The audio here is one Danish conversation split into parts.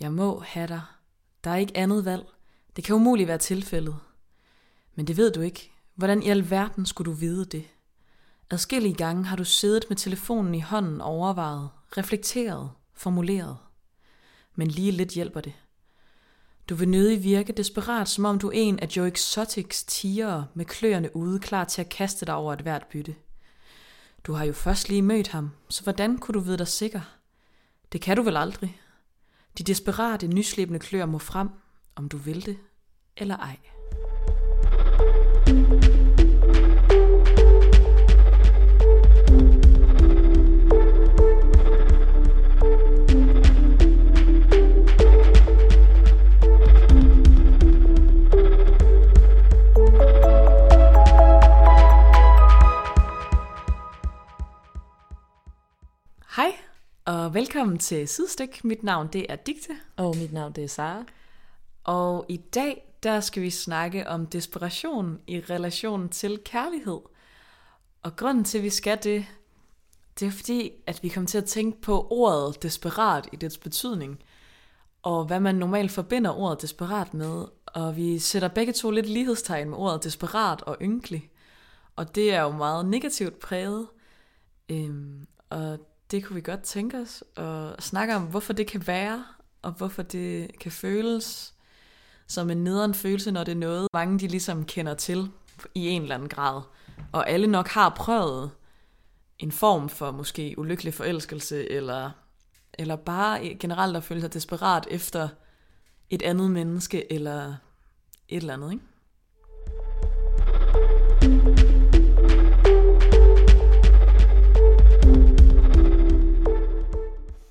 Jeg må have dig. Der er ikke andet valg. Det kan umuligt være tilfældet. Men det ved du ikke. Hvordan i alverden skulle du vide det? Adskillige gange har du siddet med telefonen i hånden og overvejet, reflekteret, formuleret. Men lige lidt hjælper det. Du vil nødig virke desperat, som om du er en af Joe Exotics tigere med kløerne ude, klar til at kaste dig over et hvert bytte. Du har jo først lige mødt ham, så hvordan kunne du vide dig sikker? Det kan du vel aldrig. De desperate, nyslæbende klør må frem, om du vil det eller ej. Og velkommen til Sidestik. Mit navn det er Digte, Og mit navn det er Sara. og i dag der skal vi snakke om desperation i relation til kærlighed. Og grunden til, at vi skal det, det er fordi, at vi kommer til at tænke på ordet desperat i dets betydning, og hvad man normalt forbinder ordet desperat med. Og vi sætter begge to lidt lighedstegn med ordet desperat og ynkelig. Og det er jo meget negativt præget. Øhm, og det kunne vi godt tænke os at snakke om, hvorfor det kan være, og hvorfor det kan føles som en nederen følelse, når det er noget, mange de ligesom kender til i en eller anden grad. Og alle nok har prøvet en form for måske ulykkelig forelskelse, eller, eller bare generelt at føle sig desperat efter et andet menneske, eller et eller andet, ikke?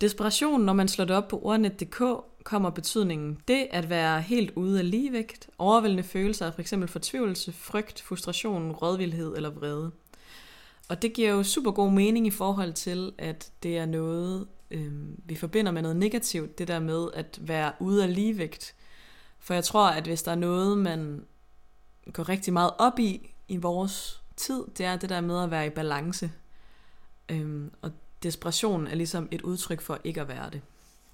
Desperation, når man slår det op på ordnet.dk, kommer betydningen det at være helt ude af ligevægt, overvældende følelser af f.eks. fortvivlelse, frygt, frustration, rådvildhed eller vrede. Og det giver jo super god mening i forhold til, at det er noget, øh, vi forbinder med noget negativt, det der med at være ude af ligevægt. For jeg tror, at hvis der er noget, man går rigtig meget op i i vores tid, det er det der med at være i balance. Øhm, og desperation er ligesom et udtryk for ikke at være det.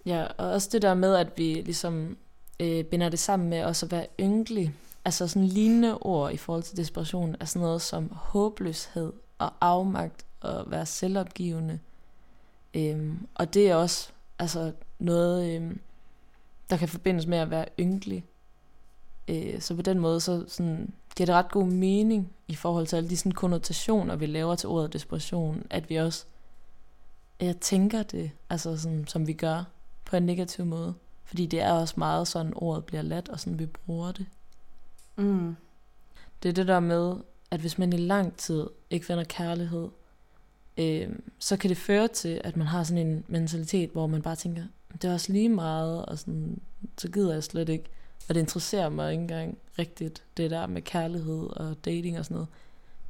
Ja, og også det der med, at vi ligesom øh, binder det sammen med også at være ynglig. Altså sådan lignende ord i forhold til desperation er sådan noget som håbløshed og afmagt og være selvopgivende. Øhm, og det er også altså noget, øhm, der kan forbindes med at være ynglig. Øh, så på den måde, så sådan, giver det ret god mening i forhold til alle de sådan, konnotationer, vi laver til ordet desperation, at vi også jeg tænker det, altså sådan, som vi gør, på en negativ måde. Fordi det er også meget sådan, ordet bliver let, og sådan vi bruger det. Mm. Det er det der med, at hvis man i lang tid ikke finder kærlighed, øh, så kan det føre til, at man har sådan en mentalitet, hvor man bare tænker, det er også lige meget, og sådan, så gider jeg slet ikke. Og det interesserer mig ikke engang rigtigt, det der med kærlighed og dating og sådan noget.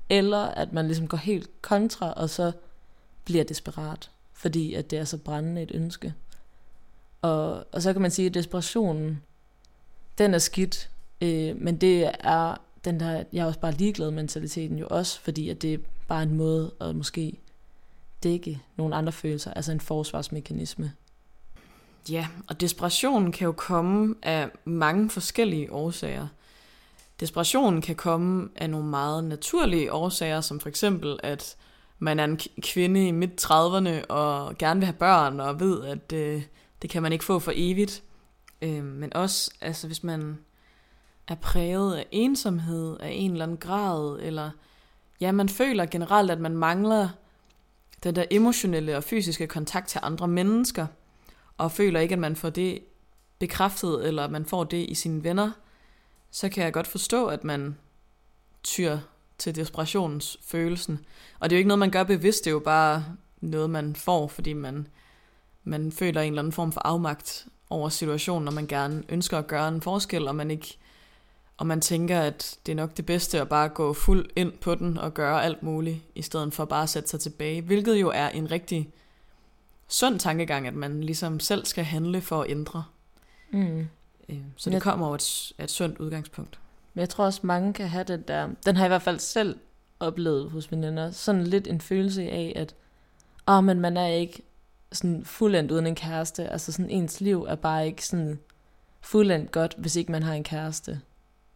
Eller at man ligesom går helt kontra, og så bliver desperat, fordi at det er så brændende et ønske. Og, og så kan man sige, at desperationen, den er skidt, øh, men det er den der, jeg er også bare ligeglad mentaliteten jo også, fordi at det er bare en måde at måske dække nogle andre følelser, altså en forsvarsmekanisme. Ja, og desperationen kan jo komme af mange forskellige årsager. Desperationen kan komme af nogle meget naturlige årsager, som for eksempel, at man er en kvinde i midt 30'erne og gerne vil have børn og ved, at øh, det kan man ikke få for evigt. Øh, men også, altså hvis man er præget af ensomhed af en eller anden grad, eller ja, man føler generelt, at man mangler den der emotionelle og fysiske kontakt til andre mennesker, og føler ikke, at man får det bekræftet, eller at man får det i sine venner, så kan jeg godt forstå, at man tyr til desperationsfølelsen. Og det er jo ikke noget, man gør bevidst, det er jo bare noget, man får, fordi man, man føler en eller anden form for afmagt over situationen, og man gerne ønsker at gøre en forskel, og man ikke og man tænker, at det er nok det bedste at bare gå fuld ind på den og gøre alt muligt, i stedet for bare at sætte sig tilbage. Hvilket jo er en rigtig sund tankegang, at man ligesom selv skal handle for at ændre. Mm. Øh, Så det kommer over et, et sundt udgangspunkt. Men jeg tror også, mange kan have den der... Den har jeg i hvert fald selv oplevet hos veninder. Sådan lidt en følelse af, at åh, men man er ikke sådan fuldendt uden en kæreste. Altså sådan ens liv er bare ikke sådan fuldendt godt, hvis ikke man har en kæreste.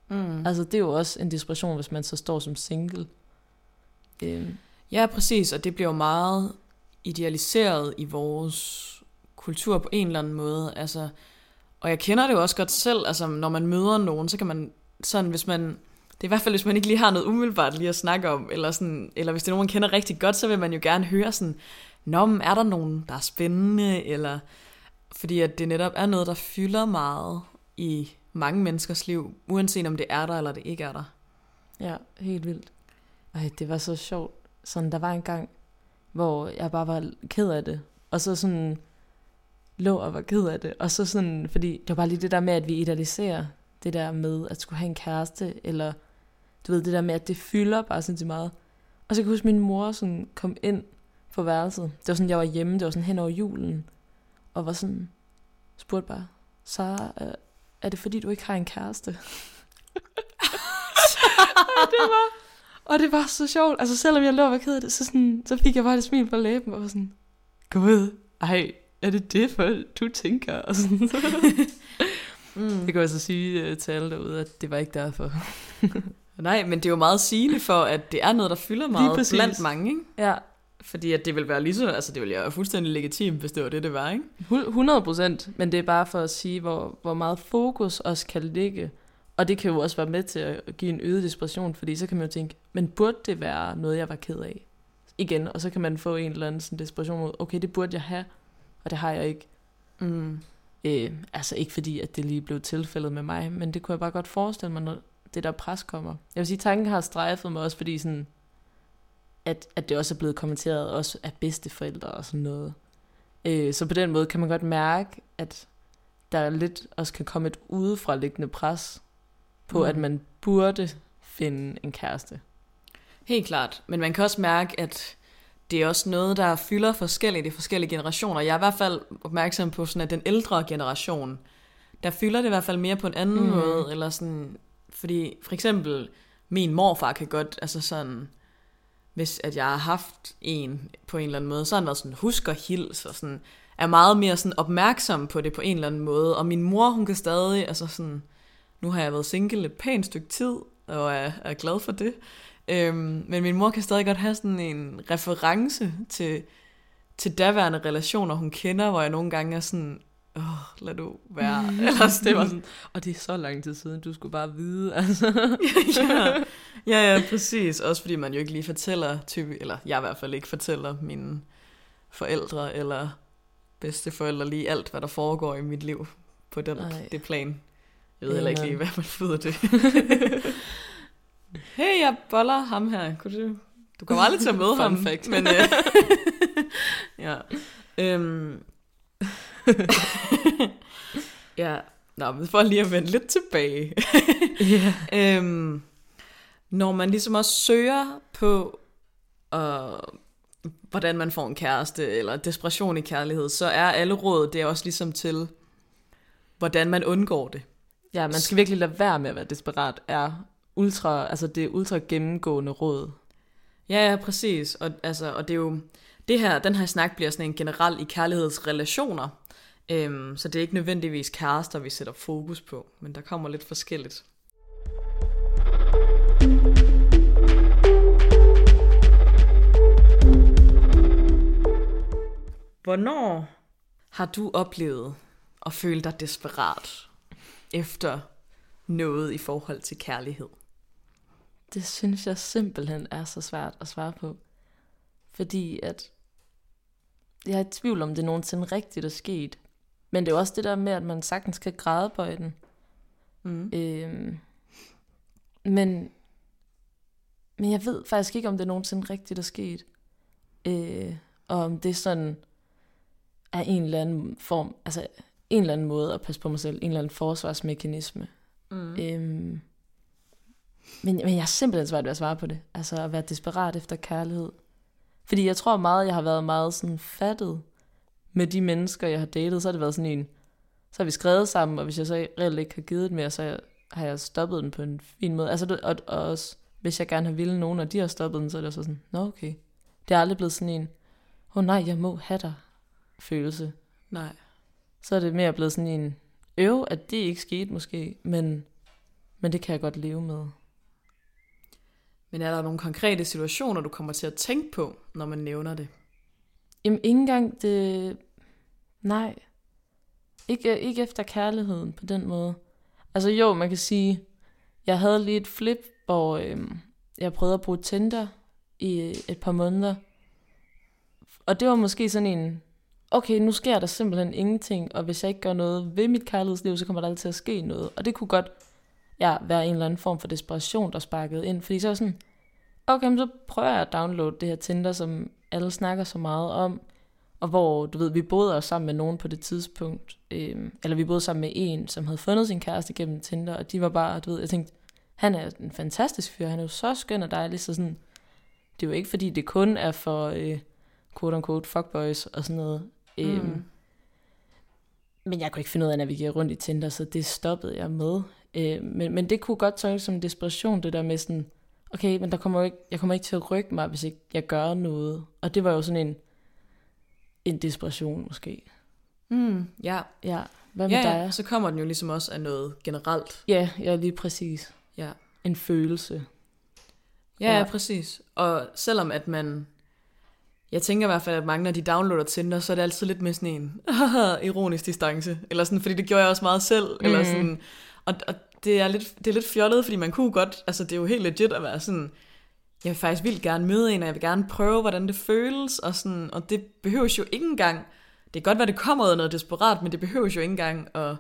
Mm. Altså det er jo også en desperation, hvis man så står som single. Øhm, Ja, præcis, og det bliver jo meget idealiseret i vores kultur på en eller anden måde. Altså, og jeg kender det jo også godt selv, altså når man møder nogen, så kan man sådan, hvis man, det er i hvert fald, hvis man ikke lige har noget umiddelbart lige at snakke om, eller, sådan, eller hvis det er nogen, man kender rigtig godt, så vil man jo gerne høre sådan, Nå, men er der nogen, der er spændende, eller fordi at det netop er noget, der fylder meget i mange menneskers liv, uanset om det er der, eller det ikke er der. Ja, helt vildt. Ej, det var så sjovt. Sådan, der var en gang, hvor jeg bare var ked af det. Og så sådan lå og var ked af det. Og så sådan, fordi det var bare lige det der med, at vi idealiserer det der med at skulle have en kæreste, eller du ved, det der med, at det fylder bare sindssygt meget. Og så kan jeg huske, at min mor sådan kom ind på værelset. Det var sådan, jeg var hjemme, det var sådan hen over julen. Og var sådan, spurgte bare, Sara, er- er det fordi, du ikke har en kæreste? og, det var, og det var så sjovt. Altså selvom jeg lå og var ked af det, så, sådan, så fik jeg bare et smil på læben, og var sådan, Gud, ej, er det det, for du tænker? Og sådan. Mm. Det kan jeg så sige øh, til alle derude, at det var ikke derfor. Nej, men det er jo meget sigende for, at det er noget, der fylder meget blandt mange, ikke? Ja, Fordi at det vil være lige så, altså det ville være fuldstændig legitimt, hvis det var det, det var, ikke? hu- 100 procent. Men det er bare for at sige, hvor, hvor meget fokus også kan ligge. Og det kan jo også være med til at give en øget desperation, fordi så kan man jo tænke, men burde det være noget, jeg var ked af? Igen, og så kan man få en eller anden sådan desperation mod, okay, det burde jeg have, og det har jeg ikke. Mm. Øh, altså ikke fordi, at det lige blev tilfældet med mig, men det kunne jeg bare godt forestille mig, når det der pres kommer. Jeg vil sige, tanken har strejfet mig også, fordi sådan, at, at det også er blevet kommenteret også af bedsteforældre og sådan noget. Øh, så på den måde kan man godt mærke, at der lidt også kan komme et udefra liggende pres på, Mm. at man burde finde en kæreste. Helt klart. Men man kan også mærke, at det er også noget, der fylder forskelligt i forskellige generationer. Jeg er i hvert fald opmærksom på, sådan, at den ældre generation, der fylder det i hvert fald mere på en anden mm. Måde. Eller sådan, fordi for eksempel, min morfar kan godt, altså sådan, hvis at jeg har haft en på en eller anden måde, så har han været sådan, husk og hils, og sådan, er meget mere sådan opmærksom på det på en eller anden måde. Og min mor, hun kan stadig, altså sådan, nu har jeg været single et pænt stykke tid, og er, er glad for det. Øhm, men min mor kan stadig godt have sådan en reference til, til daværende relationer, hun kender, hvor jeg nogle gange er sådan, åh, lad du være. Eller sådan, Det var sådan, og det er så lang tid siden, du skulle bare vide, altså. ja. ja, ja, præcis. Også fordi man jo ikke lige fortæller, type, eller jeg i hvert fald ikke fortæller mine forældre eller bedsteforældre lige alt, hvad der foregår i mit liv på den, Nej. det plan. Jeg ved heller ikke lige, hvad man flyder det. hey, jeg boller ham her. Kunne du... Du kommer aldrig til at møde ham. fact. Men, øh, ja. Øhm. ja. Nå, men for lige at vende lidt tilbage. Ja. Øhm, når man ligesom også søger på, øh, hvordan man får en kæreste, eller desperation i kærlighed, så er alle råd, det er også ligesom til, hvordan man undgår det. Ja, man skal virkelig lade være med at være desperat, er ultra, altså det ultra gennemgående råd. Ja, ja, præcis. Og, altså, og det er jo, det her, den her snak bliver sådan en generel i kærlighedsrelationer. Øhm, så det er ikke nødvendigvis kærester, vi sætter fokus på, men der kommer lidt forskelligt. Hvornår har du oplevet at føle dig desperat efter noget i forhold til kærlighed? Det synes jeg simpelthen er så svært at svare på. Fordi at jeg er i tvivl om, det nogensinde rigtigt er sket. Men det er jo også det der med, at man sagtens kan græde på den. Mm. Øhm, men, men jeg ved faktisk ikke, om det nogensinde rigtigt er sket. Øh, og om det sådan er en eller anden form, altså en eller anden måde at passe på mig selv, en eller anden forsvarsmekanisme. Mm. Øhm, men, men jeg er simpelthen svært ved at svare på det. Altså at være desperat efter kærlighed. Fordi jeg tror meget, jeg har været meget sådan fattet med de mennesker, jeg har datet. Så har det været sådan en, så har vi skrevet sammen, og hvis jeg så reelt ikke har givet det mere, så har jeg stoppet den på en fin måde. Altså, og, og også, hvis jeg gerne har ville nogen, og de har stoppet den, så er det så sådan, nå okay. Det er aldrig blevet sådan en, åh oh, nej, jeg må have dig. følelse. Nej. Så er det mere blevet sådan en øv, at det ikke skete måske, men, men det kan jeg godt leve med. Men er der nogle konkrete situationer, du kommer til at tænke på, når man nævner det? Jamen, ikke engang det... Nej. Ikke, ikke efter kærligheden på den måde. Altså jo, man kan sige, jeg havde lige et flip, hvor øhm, jeg prøvede at bruge Tinder i øh, et par måneder. Og det var måske sådan en, okay, nu sker der simpelthen ingenting, og hvis jeg ikke gør noget ved mit kærlighedsliv, så kommer der aldrig til at ske noget. Og det kunne godt ja, være en eller anden form for desperation, der sparkede ind. Fordi så var sådan, okay, så prøver jeg at downloade det her Tinder, som alle snakker så meget om, og hvor, du ved, vi boede også sammen med nogen på det tidspunkt, øhm, eller vi boede sammen med en, som havde fundet sin kæreste gennem Tinder, og de var bare, du ved, jeg tænkte, han er en fantastisk fyr, han er jo så skøn og dejlig, så sådan, det er jo ikke fordi, det kun er for, øh, quote unquote, fuckboys og sådan noget. Mm. Øhm, men jeg kunne ikke finde ud af at navigere rundt i Tinder, så det stoppede jeg med. Øh, men, men det kunne godt tolkes som desperation, det der med sådan, okay, men der kommer jo ikke, jeg kommer ikke til at rykke mig, hvis ikke jeg gør noget. Og det var jo sådan en, en desperation måske. Mm, ja. Ja, hvad med ja, dig? ja, så kommer den jo ligesom også af noget generelt. Ja, ja, lige præcis. Ja. En følelse. Ja, ja, Ja. præcis. Og selvom at man... Jeg tænker i hvert fald, at mange, når de downloader Tinder, så er det altid lidt med sådan en ironisk distance. Eller sådan, fordi det gjorde jeg også meget selv. Mm. Eller sådan, og, og det, er lidt, det er lidt fjollet, fordi man kunne godt... Altså, det er jo helt legit at være sådan... Jeg vil faktisk vildt gerne møde en, og jeg vil gerne prøve, hvordan det føles. Og, sådan, og det behøver jo ikke engang... Det kan godt være, det kommer ud af noget desperat, men det behøver jo ikke engang at...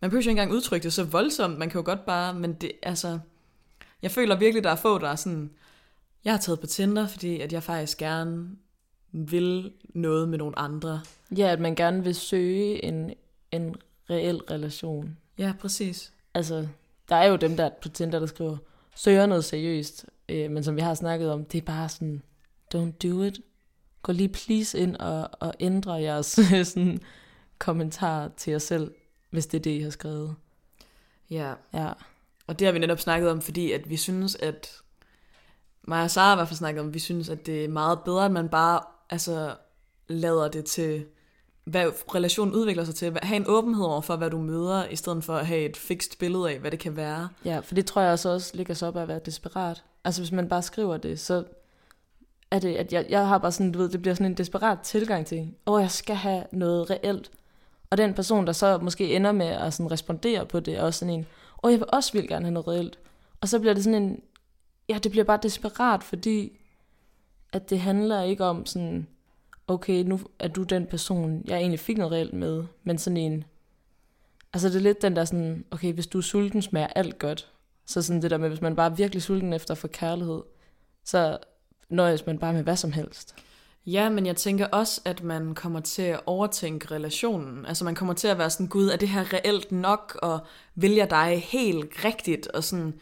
Man behøver jo ikke engang udtrykke det så voldsomt. Man kan jo godt bare... Men det, altså... Jeg føler virkelig, der er få, der er sådan... Jeg har taget på Tinder, fordi at jeg faktisk gerne vil noget med nogle andre. Ja, at man gerne vil søge en, en reel relation. Ja, præcis. Altså, der er jo dem der på Tinder, der skriver, søger noget seriøst. Øh, men som vi har snakket om, det er bare sådan, don't do it. Gå lige please ind og, og ændre jeres sådan, kommentar til jer selv, hvis det er det, I har skrevet. Ja, Ja, og det har vi netop snakket om, fordi at vi synes, at mig og Sara har i hvert fald snakket om, vi synes, at det er meget bedre, at man bare altså, lader det til, hvad relationen udvikler sig til. Have en åbenhed over for, hvad du møder, i stedet for at have et fikst billede af, hvad det kan være. ja, for det tror jeg også, også ligger så op af at være desperat. Altså hvis man bare skriver det, så er det, at jeg, jeg har bare sådan, du ved, det bliver sådan en desperat tilgang til, åh, jeg skal have noget reelt. Og den person, der så måske ender med at sådan respondere på det, er også sådan en, åh, jeg vil også vil gerne have noget reelt. Og så bliver det sådan en, ja, det bliver bare desperat, fordi at det handler ikke om sådan, okay, nu er du den person, jeg egentlig fik noget reelt med, men sådan en, altså det er lidt den der sådan, okay, hvis du er sulten, smager alt godt. Så sådan det der med, hvis man bare er virkelig sulten efter få kærlighed, så nøjes man bare med hvad som helst. Ja, men jeg tænker også, at man kommer til at overtænke relationen. Altså man kommer til at være sådan, gud, er det her reelt nok, og vil jeg dig helt rigtigt? Og, sådan,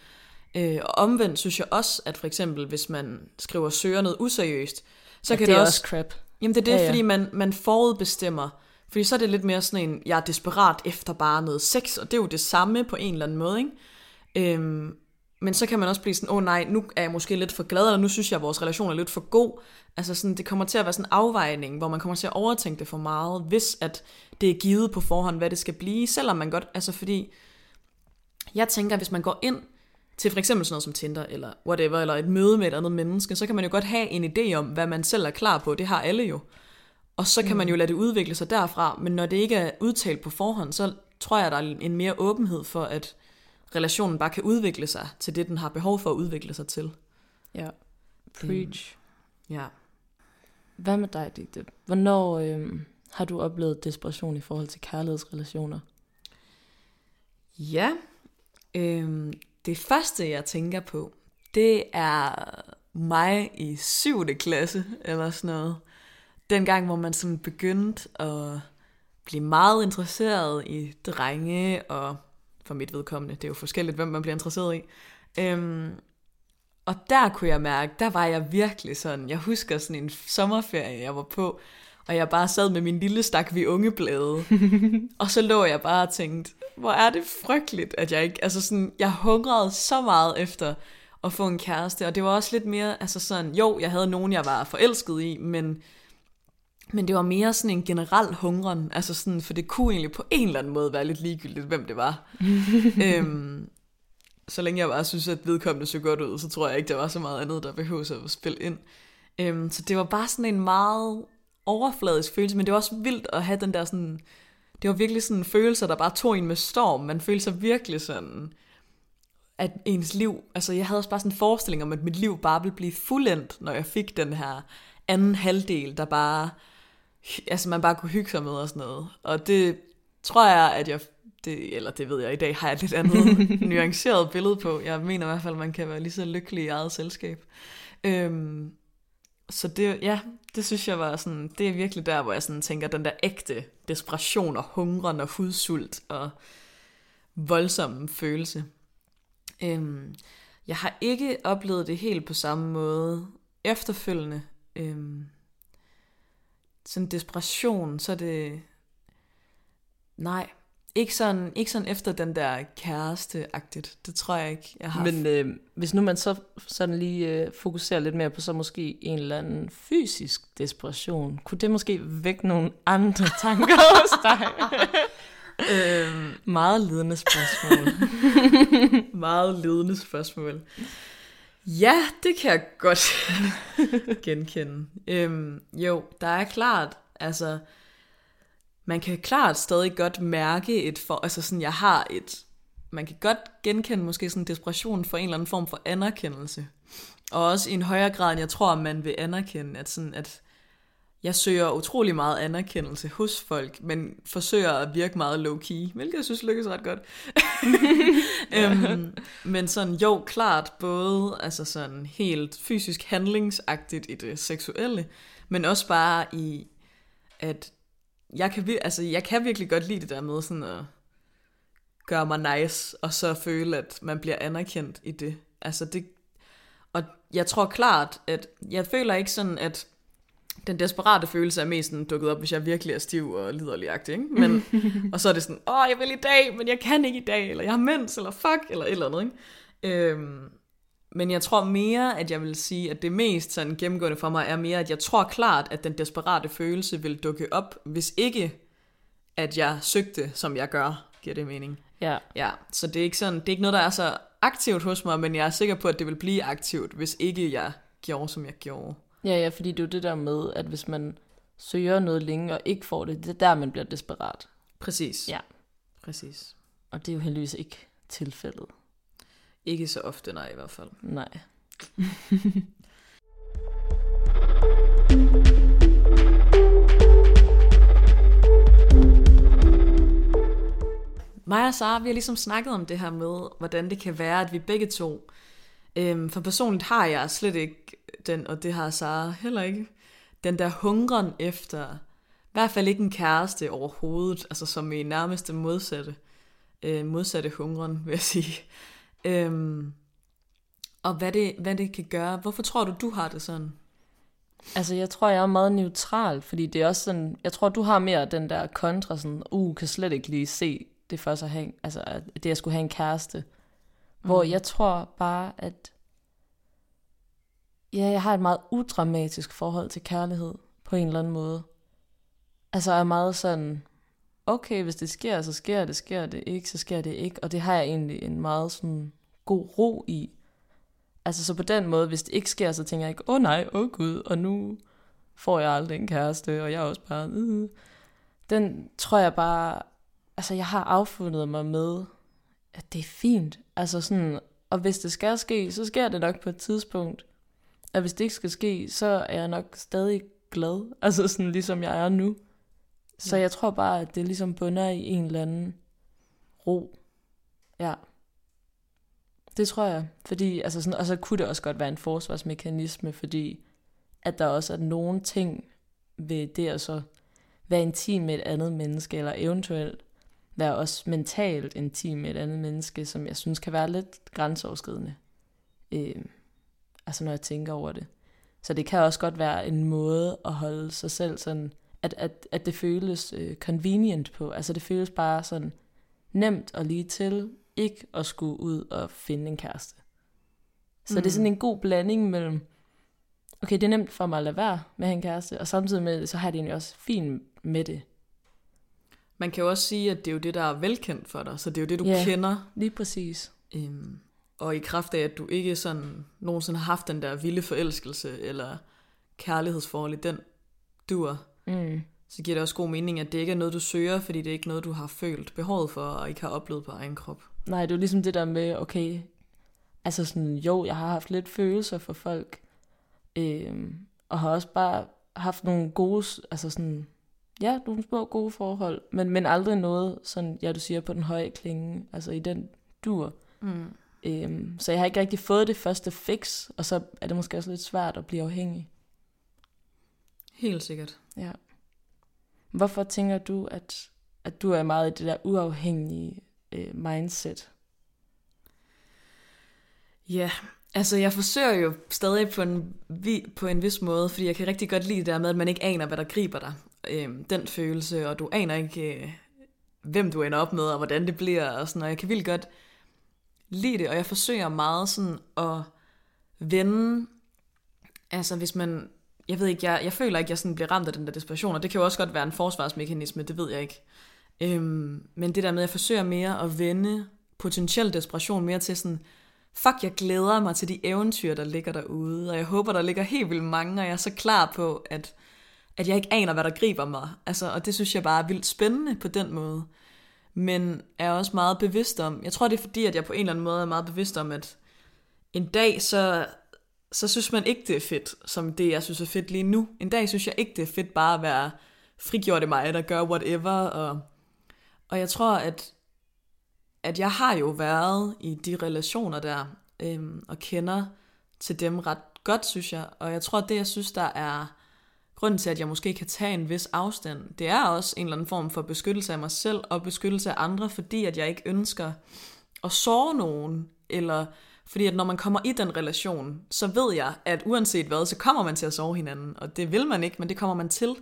øh, og omvendt synes jeg også, at for eksempel, hvis man skriver søger noget useriøst, så Ja, kan det det, også... også crap. Jamen det er det, Ja, ja, fordi man, man forudbestemmer. Fordi så er det lidt mere sådan en, jeg er desperat efter bare noget sex, og det er jo det samme på en eller anden måde, ikke? Øhm, men så kan man også blive sådan, åh oh, nej, nu er jeg måske lidt for glad, eller nu synes jeg, at vores relation er lidt for god. Altså sådan, det kommer til at være sådan en afvejning, hvor man kommer til at overtænke det for meget, hvis at det er givet på forhånd, hvad det skal blive, selvom man godt, altså fordi, jeg tænker, hvis man går ind til for eksempel sådan noget som Tinder, eller whatever, eller et møde med et andet menneske, så kan man jo godt have en idé om, hvad man selv er klar på. Det har alle jo. Og så kan man jo lade det udvikle sig derfra, men når det ikke er udtalt på forhånd, så tror jeg, der er en mere åbenhed for, at relationen bare kan udvikle sig til det, den har behov for at udvikle sig til. Ja. Preach. Ja. Hvad med dig, Digte? Hvornår øhm, har du oplevet desperation i forhold til kærlighedsrelationer? Ja, øhm, det første, jeg tænker på, det er mig i 7. klasse, eller sådan noget. Den gang, hvor man sådan begyndte at blive meget interesseret i drenge, og for mit vedkommende, det er jo forskelligt, hvem man bliver interesseret i. Øhm, og der kunne jeg mærke, der var jeg virkelig sådan, jeg husker sådan en sommerferie, jeg var på, og jeg bare sad med min lille stak vi unge blade. og så lå jeg bare og tænkte, hvor er det frygteligt, at jeg ikke, altså sådan, jeg hungrede så meget efter at få en kæreste, og det var også lidt mere, altså sådan, jo, jeg havde nogen, jeg var forelsket i, men Men det var mere sådan en generel hungren, altså sådan, for det kunne egentlig på en eller anden måde være lidt ligegyldigt, hvem det var. øhm, så længe jeg bare synes, at vedkommende så godt ud, så tror jeg ikke, der var så meget andet, der behøvede at spille ind. Øhm, så det var bare sådan en meget overfladisk følelse, men det var også vildt at have den der sådan, det var virkelig sådan en følelse, der bare tog en med storm. Man følte sig virkelig sådan, at ens liv, altså jeg havde også bare sådan en forestilling om, at mit liv bare ville blive fuldendt, når jeg fik den her anden halvdel, der bare, altså man bare kunne hygge sig med og sådan noget. Og det tror jeg, at jeg, det, eller det ved jeg i dag, har jeg et lidt andet nuanceret billede på. Jeg mener i hvert fald, at man kan være lige så lykkelig i eget selskab. Øhm, så det, ja, det synes jeg var sådan, det er virkelig der, hvor jeg sådan tænker, den der ægte desperation og hungren og hudsult og voldsom følelse. Øhm, jeg har ikke oplevet det helt på samme måde efterfølgende. Øhm, sådan desperation, så er det... Nej, ikke sådan, ikke sådan efter den der kæreste-agtigt. Det tror jeg ikke, jeg har. Men øh, hvis nu man så sådan lige øh, fokuserer lidt mere på så måske en eller anden fysisk desperation, kunne det måske vække nogle andre tanker hos dig? øhm, meget ledende spørgsmål. meget ledende spørgsmål. Ja, det kan jeg godt genkende. Øhm, jo, der er klart, altså man kan klart stadig godt mærke et for, altså sådan, jeg har et, man kan godt genkende måske sådan en desperation for en eller anden form for anerkendelse. Og også i en højere grad, end jeg tror, man vil anerkende, at sådan, at jeg søger utrolig meget anerkendelse hos folk, men forsøger at virke meget low-key, hvilket jeg synes lykkes ret godt. øhm, men sådan, jo, klart, både altså sådan helt fysisk handlingsagtigt i det seksuelle, men også bare i, at jeg kan, altså, jeg kan virkelig godt lide det der med sådan at gøre mig nice, og så føle, at man bliver anerkendt i det. Altså det, og jeg tror klart, at jeg føler ikke sådan, at den desperate følelse er mest sådan dukket op, hvis jeg virkelig er stiv og liderlig ikke? Men, og så er det sådan, åh, jeg vil i dag, men jeg kan ikke i dag, eller jeg har mens, eller fuck, eller et eller andet, ikke? Øhm, men jeg tror mere, at jeg vil sige, at det mest sådan gennemgående for mig er mere, at jeg tror klart, at den desperate følelse vil dukke op, hvis ikke, at jeg søgte, som jeg gør. Giver det mening? Ja. Ja, så det er ikke sådan, det er ikke noget, der er så aktivt hos mig, men jeg er sikker på, at det vil blive aktivt, hvis ikke jeg gjorde, som jeg gjorde. Ja, ja, fordi det er jo det der med, at hvis man søger noget længe og ikke får det, det er der, man bliver desperat. Præcis. Ja. Præcis. Og det er jo heldigvis ikke tilfældet. Ikke så ofte, nej i hvert fald. Nej. Mig og Sara, vi har ligesom snakket om det her med, hvordan det kan være, at vi begge to, øhm, for personligt har jeg slet ikke den, og det har Sara heller ikke, den der hungren efter, i hvert fald ikke en kæreste overhovedet, altså som i nærmeste modsatte, øh, modsatte hungren, vil jeg sige. Øhm, og hvad det, hvad det kan gøre. Hvorfor tror du, du har det sådan? Altså, jeg tror, jeg er meget neutral, fordi det er også sådan, jeg tror, du har mere den der kontra, sådan, uh, kan slet ikke lige se det for sig have, altså, det at skulle have en kæreste. Mm. Hvor jeg tror bare, at ja, jeg har et meget udramatisk forhold til kærlighed, på en eller anden måde. Altså, jeg er meget sådan, okay, hvis det sker, så sker det, sker det ikke, så sker det ikke. Og det har jeg egentlig en meget sådan god ro i. Altså så på den måde, hvis det ikke sker, så tænker jeg ikke, åh oh, nej, åh oh, gud, og nu får jeg aldrig en kæreste, og jeg er også bare... Øh. Den tror jeg bare, altså jeg har affundet mig med, at det er fint. Altså sådan, og hvis det skal ske, så sker det nok på et tidspunkt. Og hvis det ikke skal ske, så er jeg nok stadig glad. Altså sådan ligesom jeg er nu. Så jeg tror bare, at det ligesom bunder i en eller anden ro. Ja. Det tror jeg. Fordi, altså sådan, og så kunne det også godt være en forsvarsmekanisme, fordi at der også er nogle ting ved det at så være intim med et andet menneske, eller eventuelt være også mentalt intim med et andet menneske, som jeg synes kan være lidt grænseoverskridende. Øh, altså når jeg tænker over det. Så det kan også godt være en måde at holde sig selv sådan at, at, at det føles øh, convenient på. Altså det føles bare sådan nemt og lige til, ikke at skulle ud og finde en kæreste. Så mm. det er sådan mm. en god blanding mellem okay, det er nemt for mig at lade være med at have en kæreste, og samtidig med, så har jeg det egentlig også fint med det. Man kan jo også sige, at det er jo det, der er velkendt for dig, så det er jo det, du Ja. kender. Lige præcis. Øhm, og i kraft af, at du ikke sådan nogensinde har haft den der vilde forelskelse eller kærlighedsforhold i den dur, Mm. så giver det også god mening, at det ikke er noget, du søger, fordi det er ikke noget, du har følt behovet for, og ikke har oplevet på egen krop. Nej, det er jo ligesom det der med, okay, altså sådan, jo, jeg har haft lidt følelser for folk, øhm, og har også bare haft nogle gode, altså sådan, ja, nogle små gode forhold, men, men aldrig noget, sådan, ja, du siger, på den høje klinge, altså i den dur. Mm. Øhm, så jeg har ikke rigtig fået det første fix, og så er det måske også lidt svært at blive afhængig. Helt sikkert. Ja. Hvorfor tænker du, at, at du er meget i det der uafhængige øh, mindset? Ja, altså jeg forsøger jo stadig på en, vi- på en vis måde, fordi jeg kan rigtig godt lide det der med, at man ikke aner, hvad der griber dig. Øhm, den følelse, og du aner ikke, øh, hvem du ender op med, og hvordan det bliver, og sådan, og jeg kan vildt godt lide det, og jeg forsøger meget sådan at vende, altså hvis man, jeg ved ikke, jeg, jeg føler ikke, jeg sådan bliver ramt af den der desperation, og det kan jo også godt være en forsvarsmekanisme, det ved jeg ikke. Øhm, men det der med, at jeg forsøger mere at vende potentiel desperation mere til sådan, fuck, jeg glæder mig til de eventyr, der ligger derude, og jeg håber, der ligger helt vildt mange, og jeg er så klar på, at, at jeg ikke aner, hvad der griber mig. Altså, og det synes jeg bare er vildt spændende på den måde. Men er også meget bevidst om, jeg tror, det er fordi, at jeg på en eller anden måde er meget bevidst om, at en dag, så, så synes man ikke, det er fedt, som det, jeg synes er fedt lige nu. En dag synes jeg ikke, det er fedt bare at være frigjort i mig, der gør whatever, og, og jeg tror, at at jeg har jo været i de relationer der, øhm, og kender til dem ret godt, synes jeg. Og jeg tror, at det, jeg synes, der er grunden til, at jeg måske kan tage en vis afstand, det er også en eller anden form for beskyttelse af mig selv og beskyttelse af andre, fordi at jeg ikke ønsker at såre nogen, eller fordi at når man kommer i den relation, så ved jeg, at uanset hvad, så kommer man til at sove hinanden, og det vil man ikke, men det kommer man til.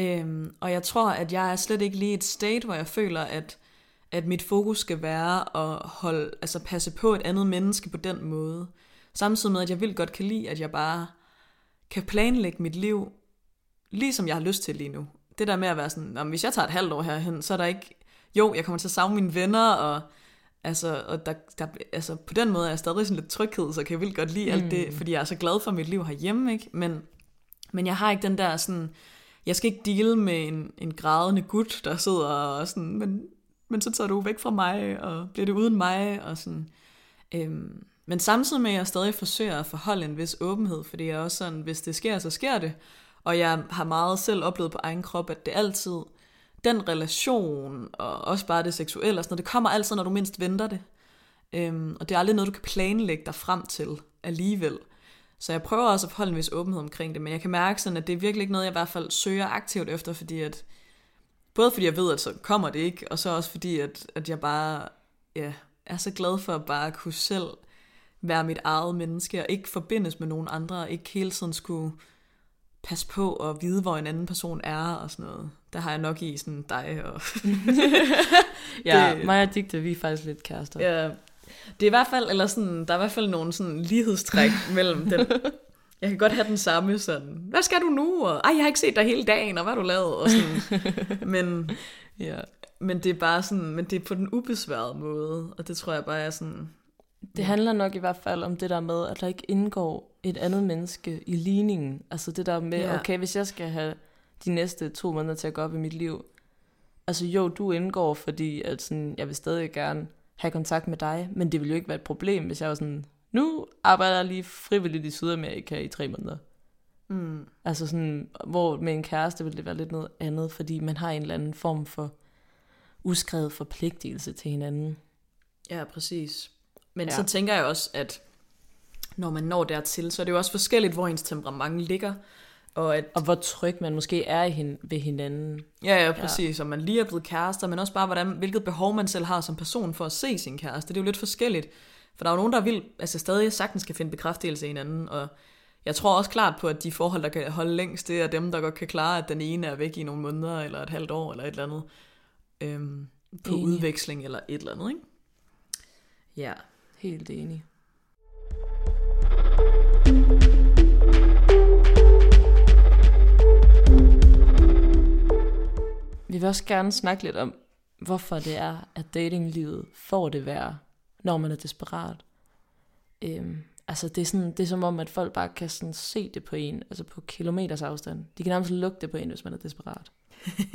Øhm, og jeg tror, at jeg er slet ikke lige i et state, hvor jeg føler, at at mit fokus skal være at holde, altså passe på et andet menneske på den måde. Samtidig med, at jeg vil godt kan lide, at jeg bare kan planlægge mit liv, ligesom jeg har lyst til lige nu. Det der med at være sådan, hvis jeg tager et halvt år herhen, så er der ikke, jo, jeg kommer til at savne mine venner, og, altså, og der, der, altså, på den måde er jeg stadig sådan lidt tryghed, så kan jeg vildt godt lide alt det, fordi jeg er så glad for mit liv herhjemme, ikke? Men, men jeg har ikke den der sådan, jeg skal ikke deale med en, en grædende gut, der sidder og sådan, men men så tager du væk fra mig, og bliver det uden mig, og sådan. Øhm, men samtidig med, at jeg stadig forsøger at forholde en vis åbenhed, fordi jeg også sådan, hvis det sker, så sker det. Og jeg har meget selv oplevet på egen krop, at det altid, den relation, og også bare det seksuelle og sådan noget, det kommer altid, når du mindst venter det. Øhm, og det er aldrig noget, du kan planlægge dig frem til alligevel. Så jeg prøver også at forholde en vis åbenhed omkring det, men jeg kan mærke sådan, at det er virkelig ikke noget, jeg i hvert fald søger aktivt efter, fordi at Både fordi jeg ved, at så kommer det ikke, og så også fordi, at, at jeg bare ja, er så glad for at bare kunne selv være mit eget menneske, og ikke forbindes med nogen andre, og ikke hele tiden skulle passe på og vide, hvor en anden person er, og sådan noget. Der har jeg nok i sådan dig og... Ja, Det- mig og Digte, vi er faktisk lidt kærester. ja, det er i hvert fald, eller sådan, der er i hvert fald nogle sådan lighedstræk mellem den. Jeg kan godt have den samme sådan, hvad skal du nu? Og, Ej, jeg har ikke set dig hele dagen, og hvad har du lavet? Og sådan. Men, ja. Men det er bare sådan, men det er på den ubesværede måde, og det tror jeg bare er sådan, Det handler nok i hvert fald om det der med, at der ikke indgår et andet menneske i ligningen. Altså det der med, Ja. okay, hvis jeg skal have de næste to måneder til at gå op i mit liv, altså jo, du indgår, fordi at sådan, jeg vil stadig gerne have kontakt med dig, men det ville jo ikke være et problem, hvis jeg var sådan, nu arbejder jeg lige frivilligt i Sydamerika i tre måneder. mm, Altså sådan, hvor med en kæreste vil det være lidt noget andet, fordi man har en eller anden form for uskrevet forpligtelse til hinanden. ja, præcis. Men ja. så tænker jeg også, at når man når dertil, så er det jo også forskelligt, hvor ens temperament ligger, og at, Og hvor tryg man måske er i hin- ved hinanden. ja, ja, præcis, om man lige er blevet kærester, men også bare, hvordan, hvilket behov man selv har som person for at se sin kæreste. Det er jo lidt forskelligt, for der er jo nogen, der vil, altså stadig sagtens kan finde bekræftelse i hinanden, og jeg tror også klart på, at de forhold, der kan holde længst, det er dem, der godt kan klare, at den ene er væk i nogle måneder, eller et halvt år, eller et eller andet, øhm, på Enig. udveksling, eller et eller andet, ikke? Ja. Helt enig. Vi vil også gerne snakke lidt om, hvorfor det er, at datinglivet får det værre, når man er desperat. Øhm, altså det er, sådan, det er som om, at folk bare kan sådan se det på en, altså på kilometers afstand. De kan nærmest lugte det på en, hvis man er desperat.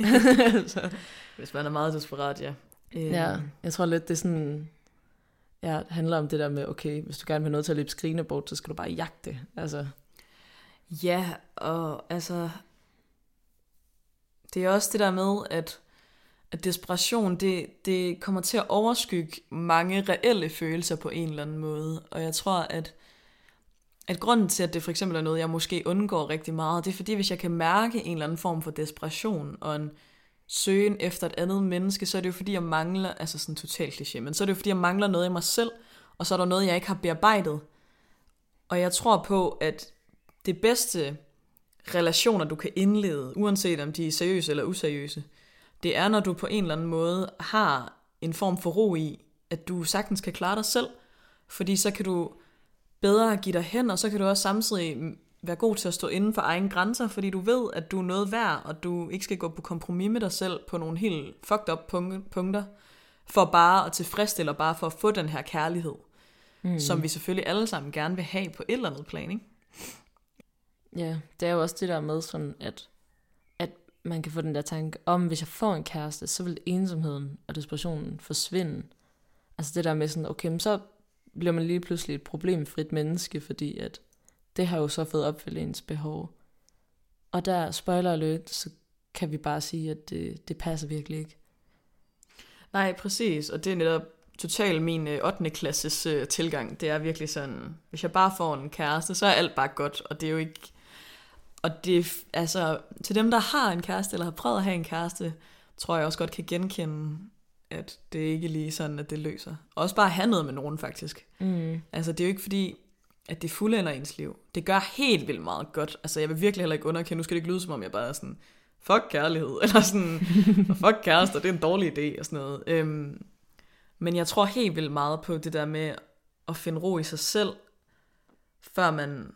så. Hvis man er meget desperat, ja. Øhm. Ja, jeg tror lidt, det er sådan, ja, det handler om det der med, okay, hvis du gerne vil have noget til at løbe skrigende bort, så skal du bare jagte. Altså. Ja, og altså, det er også det der med, at, at desperation, det, det kommer til at overskygge mange reelle følelser på en eller anden måde. Og jeg tror, at, at grunden til, at det for eksempel er noget, jeg måske undgår rigtig meget, det er fordi, hvis jeg kan mærke en eller anden form for desperation og en søgen efter et andet menneske, så er det jo fordi, jeg mangler, altså sådan totalt kliché, men så er det jo fordi, jeg mangler noget i mig selv, og så er der noget, jeg ikke har bearbejdet. Og jeg tror på, at det bedste relationer, du kan indlede, uanset om de er seriøse eller useriøse, det er, når du på en eller anden måde har en form for ro i, at du sagtens kan klare dig selv, fordi så kan du bedre give dig hen, og så kan du også samtidig være god til at stå inden for egen grænser, fordi du ved, at du er noget værd, og du ikke skal gå på kompromis med dig selv på nogle helt fucked up punkter, for bare at tilfredsstille, og bare for at få den her kærlighed, mm. som vi selvfølgelig alle sammen gerne vil have på et eller andet plan, ikke? Ja, det er jo også det der med sådan, at, at man kan få den der tanke, om hvis jeg får en kæreste, så vil ensomheden og desperationen forsvinde. Altså det der med sådan, okay, men så bliver man lige pludselig et problemfrit menneske, fordi at det har jo så fået opfyldt ens behov. Og der, spoiler alert, så kan vi bare sige, at det, det passer virkelig ikke. Nej, præcis, og det er netop totalt min øh, 8. Klasses øh, tilgang. Det er virkelig sådan, hvis jeg bare får en kæreste, så er alt bare godt, og det er jo ikke... Og det altså, til dem, der har en kæreste, eller har prøvet at have en kæreste, tror jeg også godt kan genkende, at det ikke lige sådan, at det løser. Også bare at have noget med nogen, faktisk. Mm. Altså, det er jo ikke fordi, at det fuldender ens liv. Det gør helt vildt meget godt. Altså, jeg vil virkelig heller ikke underkende, nu skal det ikke lyde som om, jeg bare er sådan, fuck kærlighed, eller sådan, fuck kærester, det er en dårlig idé, og sådan noget. Øhm, men jeg tror helt vildt meget på det der med at finde ro i sig selv, før man,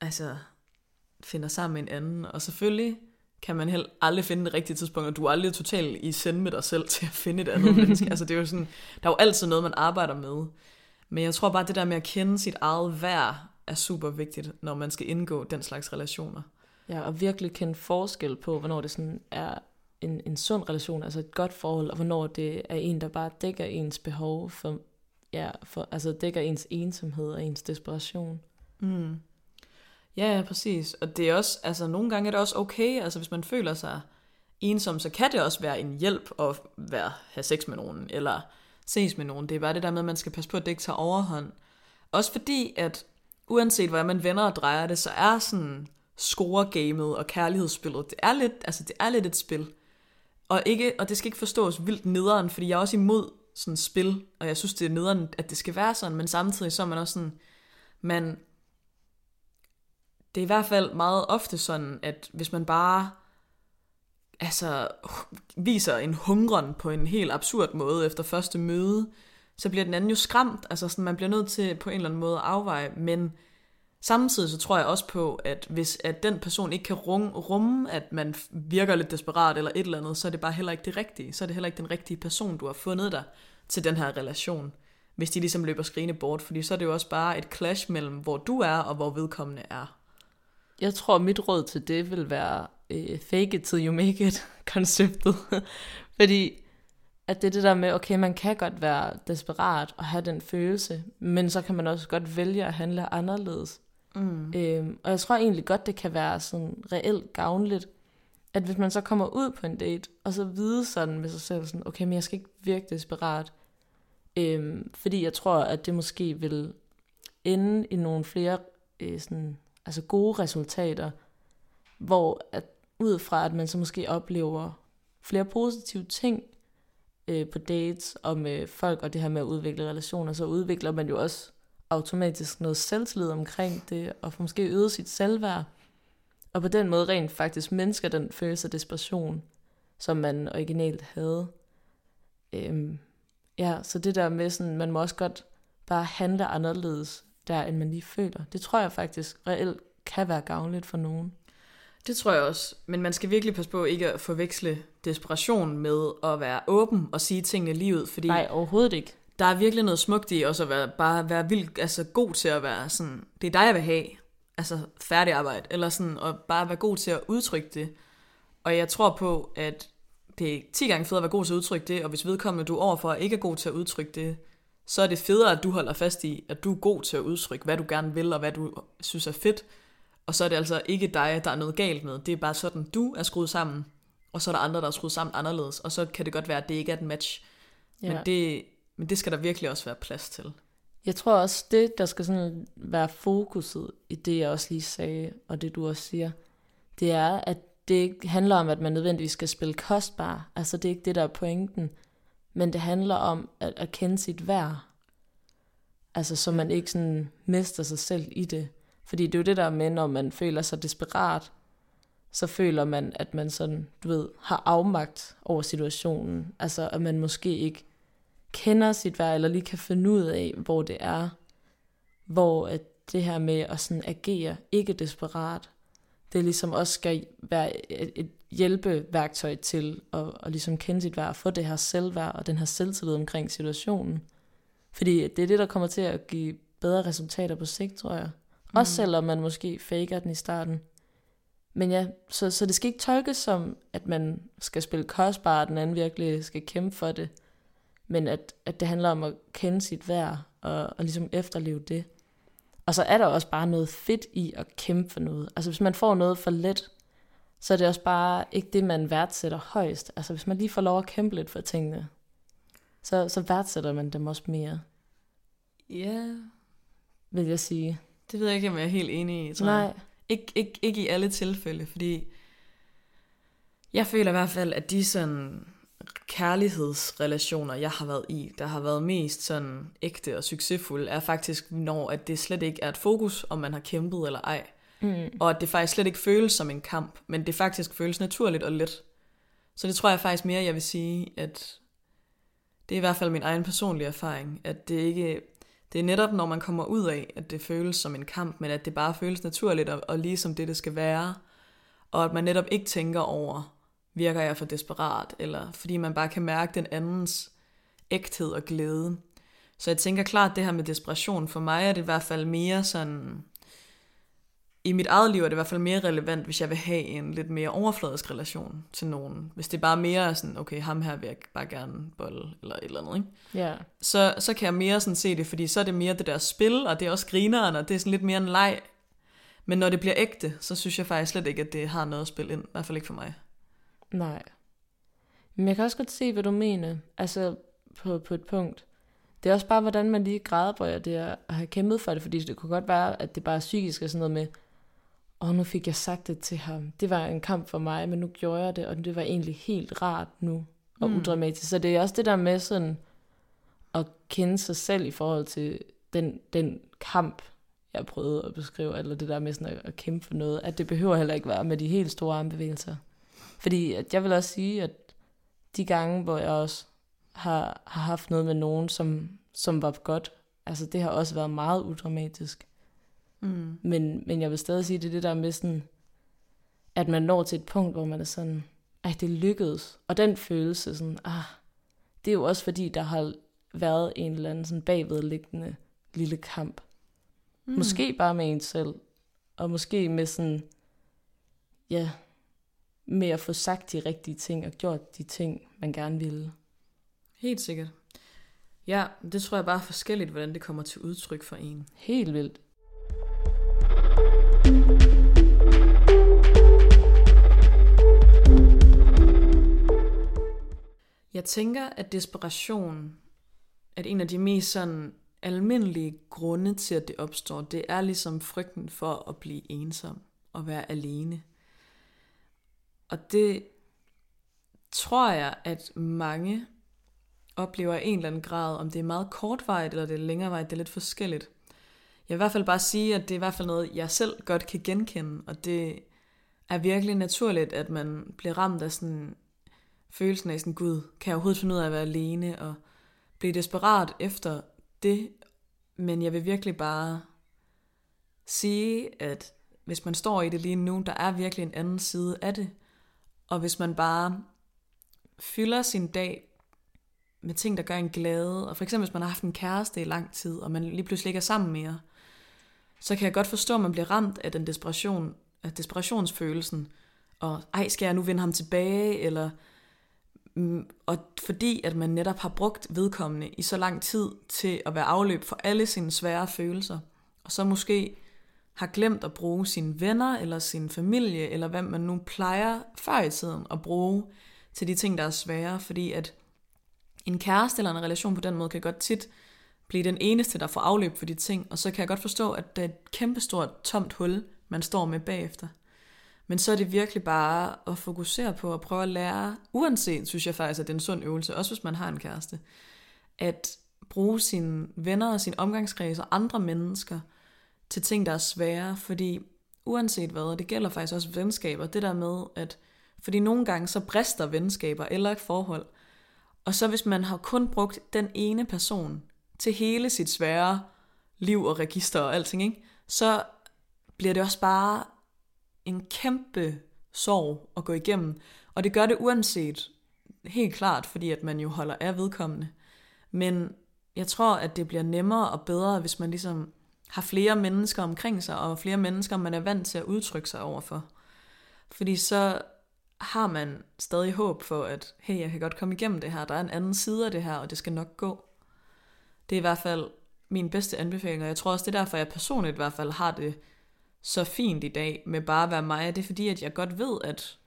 altså, finder sammen med en anden. Og selvfølgelig kan man heller aldrig finde det rigtige tidspunkt, og du er aldrig totalt i send med dig selv til at finde et andet menneske. Altså, det er jo sådan, der er jo altid noget, man arbejder med. Men jeg tror bare, det der med at kende sit eget værd er super vigtigt, når man skal indgå den slags relationer. Ja, og virkelig kende forskel på, hvornår det sådan er en, en sund relation, altså et godt forhold, og hvornår det er en, der bare dækker ens behov for, ja, for, altså dækker ens ensomhed og ens desperation. Mm. Ja, ja, præcis. Og det er også, altså nogle gange er det også okay, altså hvis man føler sig ensom, så kan det også være en hjælp at være, have sex med nogen, eller ses med nogen. Det er bare det der med, at man skal passe på, at det ikke tager overhånd. Også fordi, at uanset hvordan man vender og drejer det, så er sådan score-gamet og kærlighedsspillet, det er lidt, altså det er lidt et spil. Og, ikke, og det skal ikke forstås vildt nederen, fordi jeg er også imod sådan spil, og jeg synes, det er nederen, at det skal være sådan, men samtidig så er man også sådan, man, det er i hvert fald meget ofte sådan, at hvis man bare altså, viser en hungren på en helt absurd måde efter første møde, så bliver den anden jo skræmt. Altså sådan, man bliver nødt til på en eller anden måde at afveje, men samtidig så tror jeg også på, at hvis at den person ikke kan rumme, at man virker lidt desperat eller et eller andet, så er det bare heller ikke det rigtige. Så er det heller ikke den rigtige person, du har fundet dig til den her relation. Hvis de ligesom løber skrigende bort, fordi så er det jo også bare et clash mellem, hvor du er og hvor vedkommende er. Jeg tror, mit råd til det vil være uh, fake it till you make it konceptet. Fordi at det er det der med, okay, man kan godt være desperat og have den følelse, men så kan man også godt vælge at handle anderledes. Mm. Øhm, og jeg tror egentlig godt, det kan være sådan reelt gavnligt, at hvis man så kommer ud på en date, og så vide sådan med sig selv, sådan, okay, men jeg skal ikke virke desperat. Øhm, fordi jeg tror, at det måske vil ende i nogle flere øh, sådan, altså gode resultater, hvor at ud fra, at man så måske oplever flere positive ting øh, på dates og med folk, og det her med at udvikle relationer, så udvikler man jo også automatisk noget selvtillid omkring det, og får måske øget sit selvværd, og på den måde rent faktisk mennesker den følelse af desperation, som man originalt havde. Øhm, ja, så det der med sådan, man må også godt bare handle anderledes der, end man lige føler. Det tror jeg faktisk reelt kan være gavnligt for nogen. Det tror jeg også. Men man skal virkelig passe på ikke at forveksle desperation med at være åben og sige tingene lige ud. Fordi Nej, overhovedet ikke. der er virkelig noget smukt i også at være, bare være vildt altså god til at være sådan, det er dig, jeg vil have. Altså færdig arbejde. Eller sådan, og bare være god til at udtrykke det. Og jeg tror på, at det er 10 gange federe at være god til at udtrykke det, og hvis vedkommende du er overfor ikke er god til at udtrykke det, så er det federe, at du holder fast i, at du er god til at udtrykke, hvad du gerne vil, og hvad du synes er fedt. Og så er det altså ikke dig, der er noget galt med. Det er bare sådan, du er skruet sammen, og så er der andre, der er skruet sammen anderledes. Og så kan det godt være, at det ikke er et match. Ja. Men, det, men det skal der virkelig også være plads til. Jeg tror også, det, der skal sådan være fokuset i det, jeg også lige sagde, og det du også siger, det er, at det ikke handler om, at man nødvendigvis skal spille kostbar. Altså det er ikke det, der er pointen. Men det handler om at, at kende sit værd. Altså så man ikke sådan mister sig selv i det. Fordi det er jo det der med, når man føler sig desperat, så føler man, at man sådan, du ved, har afmagt over situationen. Altså at man måske ikke kender sit værd, eller lige kan finde ud af, hvor det er. Hvor at det her med at sådan agere ikke desperat, det ligesom også skal være et, et hjælpeværktøj til at, at ligesom kende sit værd, få det her selvværd og den her selvtillid omkring situationen. Fordi det er det, der kommer til at give bedre resultater på sigt, tror jeg. Mm. Også selvom man måske faker den i starten. Men ja, så, så det skal ikke tolkes som, at man skal spille kostbar, og den anden virkelig skal kæmpe for det. Men at, at det handler om at kende sit værd, og, og ligesom efterleve det. Og så er der også bare noget fedt i at kæmpe for noget. Altså hvis man får noget for let, så er det også bare ikke det, man værdsætter højst. Altså hvis man lige får lov at kæmpe lidt for tingene, så, så værdsætter man dem også mere. Ja. Yeah. Vil jeg sige. Det ved jeg ikke, om jeg er helt enig i, tror Nej. jeg. Ikke, ikke, ikke i alle tilfælde, fordi jeg føler i hvert fald, at de sådan kærlighedsrelationer, jeg har været i, der har været mest sådan ægte og succesfulde, er faktisk, når at det slet ikke er et fokus, om man har kæmpet eller ej. Mm. Og at det faktisk slet ikke føles som en kamp, men det faktisk føles naturligt og let. Så det tror jeg faktisk mere, jeg vil sige, at det er i hvert fald min egen personlige erfaring, at det ikke, det er netop, når man kommer ud af, at det føles som en kamp, men at det bare føles naturligt og, og ligesom det, det skal være. Og at man netop ikke tænker over, virker jeg for desperat, eller fordi man bare kan mærke den andens ægthed og glæde. Så jeg tænker klart, det her med desperation, for mig er det i hvert fald mere sådan, i mit eget liv er det i hvert fald mere relevant, hvis jeg vil have en lidt mere overfladisk relation til nogen. Hvis det er bare mere sådan, okay, ham her vil jeg bare gerne bolle, eller et eller andet, ikke? Ja. Så, så kan jeg mere sådan se det, fordi så er det mere det der spil, og det er også grineren, og det er sådan lidt mere en leg. Men når det bliver ægte, så synes jeg faktisk slet ikke, at det har noget at spille ind. I hvert fald ikke for mig. Nej. Men jeg kan også godt se, hvad du mener. Altså, på, på et punkt. Det er også bare, hvordan man lige græder det at have kæmpet for det, fordi det kunne godt være, at det bare er psykisk og sådan noget med, oh, nu fik jeg sagt det til ham. Det var en kamp for mig, men nu gjorde jeg det, og det var egentlig helt rart nu, og mm. udramatisk. Så det er også det der med sådan, at kende sig selv i forhold til den, den kamp, jeg prøvede at beskrive, eller det der med sådan at, at kæmpe for noget, at det behøver heller ikke være med de helt store armbevægelser. Fordi at jeg vil også sige, at de gange, hvor jeg også har, har haft noget med nogen, som, som var godt, altså det har også været meget udramatisk. Mm. Men, men jeg vil stadig sige, det er det der med sådan, at man når til et punkt, hvor man er sådan, ej, det lykkedes. Og den følelse, sådan, ah, det er jo også fordi, der har været en eller anden sådan bagvedliggende lille kamp. Mm. Måske bare med en selv, og måske med sådan, ja, med at få sagt de rigtige ting og gjort de ting, man gerne ville. Helt sikkert. Ja, det tror jeg bare er forskelligt, hvordan det kommer til udtryk for en. Helt vildt. Jeg tænker, at desperation, at en af de mest sådan almindelige grunde til, at det opstår, det er ligesom frygten for at blive ensom og være alene. Og det tror jeg, at mange oplever i en eller anden grad, om det er meget kortvarigt eller det er længerevarigt, det er lidt forskelligt. Jeg vil i hvert fald bare sige, at det er i hvert fald noget, jeg selv godt kan genkende, og det er virkelig naturligt, at man bliver ramt af sådan følelsen af sådan, gud, kan jeg overhovedet finde ud af at være alene, og blive desperat efter det, men jeg vil virkelig bare sige, at hvis man står i det lige nu, der er virkelig en anden side af det. Og hvis man bare fylder sin dag med ting, der gør en glad, og for eksempel hvis man har haft en kæreste i lang tid, og man lige pludselig ikke er sammen mere, så kan jeg godt forstå, at man bliver ramt af den desperation, af desperationsfølelsen, og ej, skal jeg nu vinde ham tilbage, eller mm, og fordi at man netop har brugt vedkommende i så lang tid til at være afløb for alle sine svære følelser, og så måske har glemt at bruge sine venner, eller sin familie, eller hvem man nu plejer før i tiden at bruge til de ting, der er svære, fordi at en kæreste eller en relation på den måde kan godt tit blive den eneste, der får afløb for de ting, og så kan jeg godt forstå, at det er et kæmpestort tomt hul, man står med bagefter. Men så er det virkelig bare at fokusere på at prøve at lære, uanset synes jeg faktisk, at det er en sund øvelse, også hvis man har en kæreste, at bruge sine venner og sin omgangskreds og andre mennesker til ting, der er svære, fordi uanset hvad, det gælder faktisk også venskaber, det der med, at fordi nogle gange så brister venskaber eller et forhold, og så hvis man har kun brugt den ene person til hele sit svære liv og register og alting, ikke? så bliver det også bare en kæmpe sorg at gå igennem. Og det gør det uanset, helt klart, fordi at man jo holder af vedkommende. Men jeg tror, at det bliver nemmere og bedre, hvis man ligesom har flere mennesker omkring sig, og flere mennesker, man er vant til at udtrykke sig overfor. Fordi så har man stadig håb for, at hey, jeg kan godt komme igennem det her, der er en anden side af det her, og det skal nok gå. Det er i hvert fald min bedste anbefaling, og jeg tror også, det er derfor, jeg personligt i hvert fald har det så fint i dag med bare at være mig. Det er fordi, at jeg godt ved, at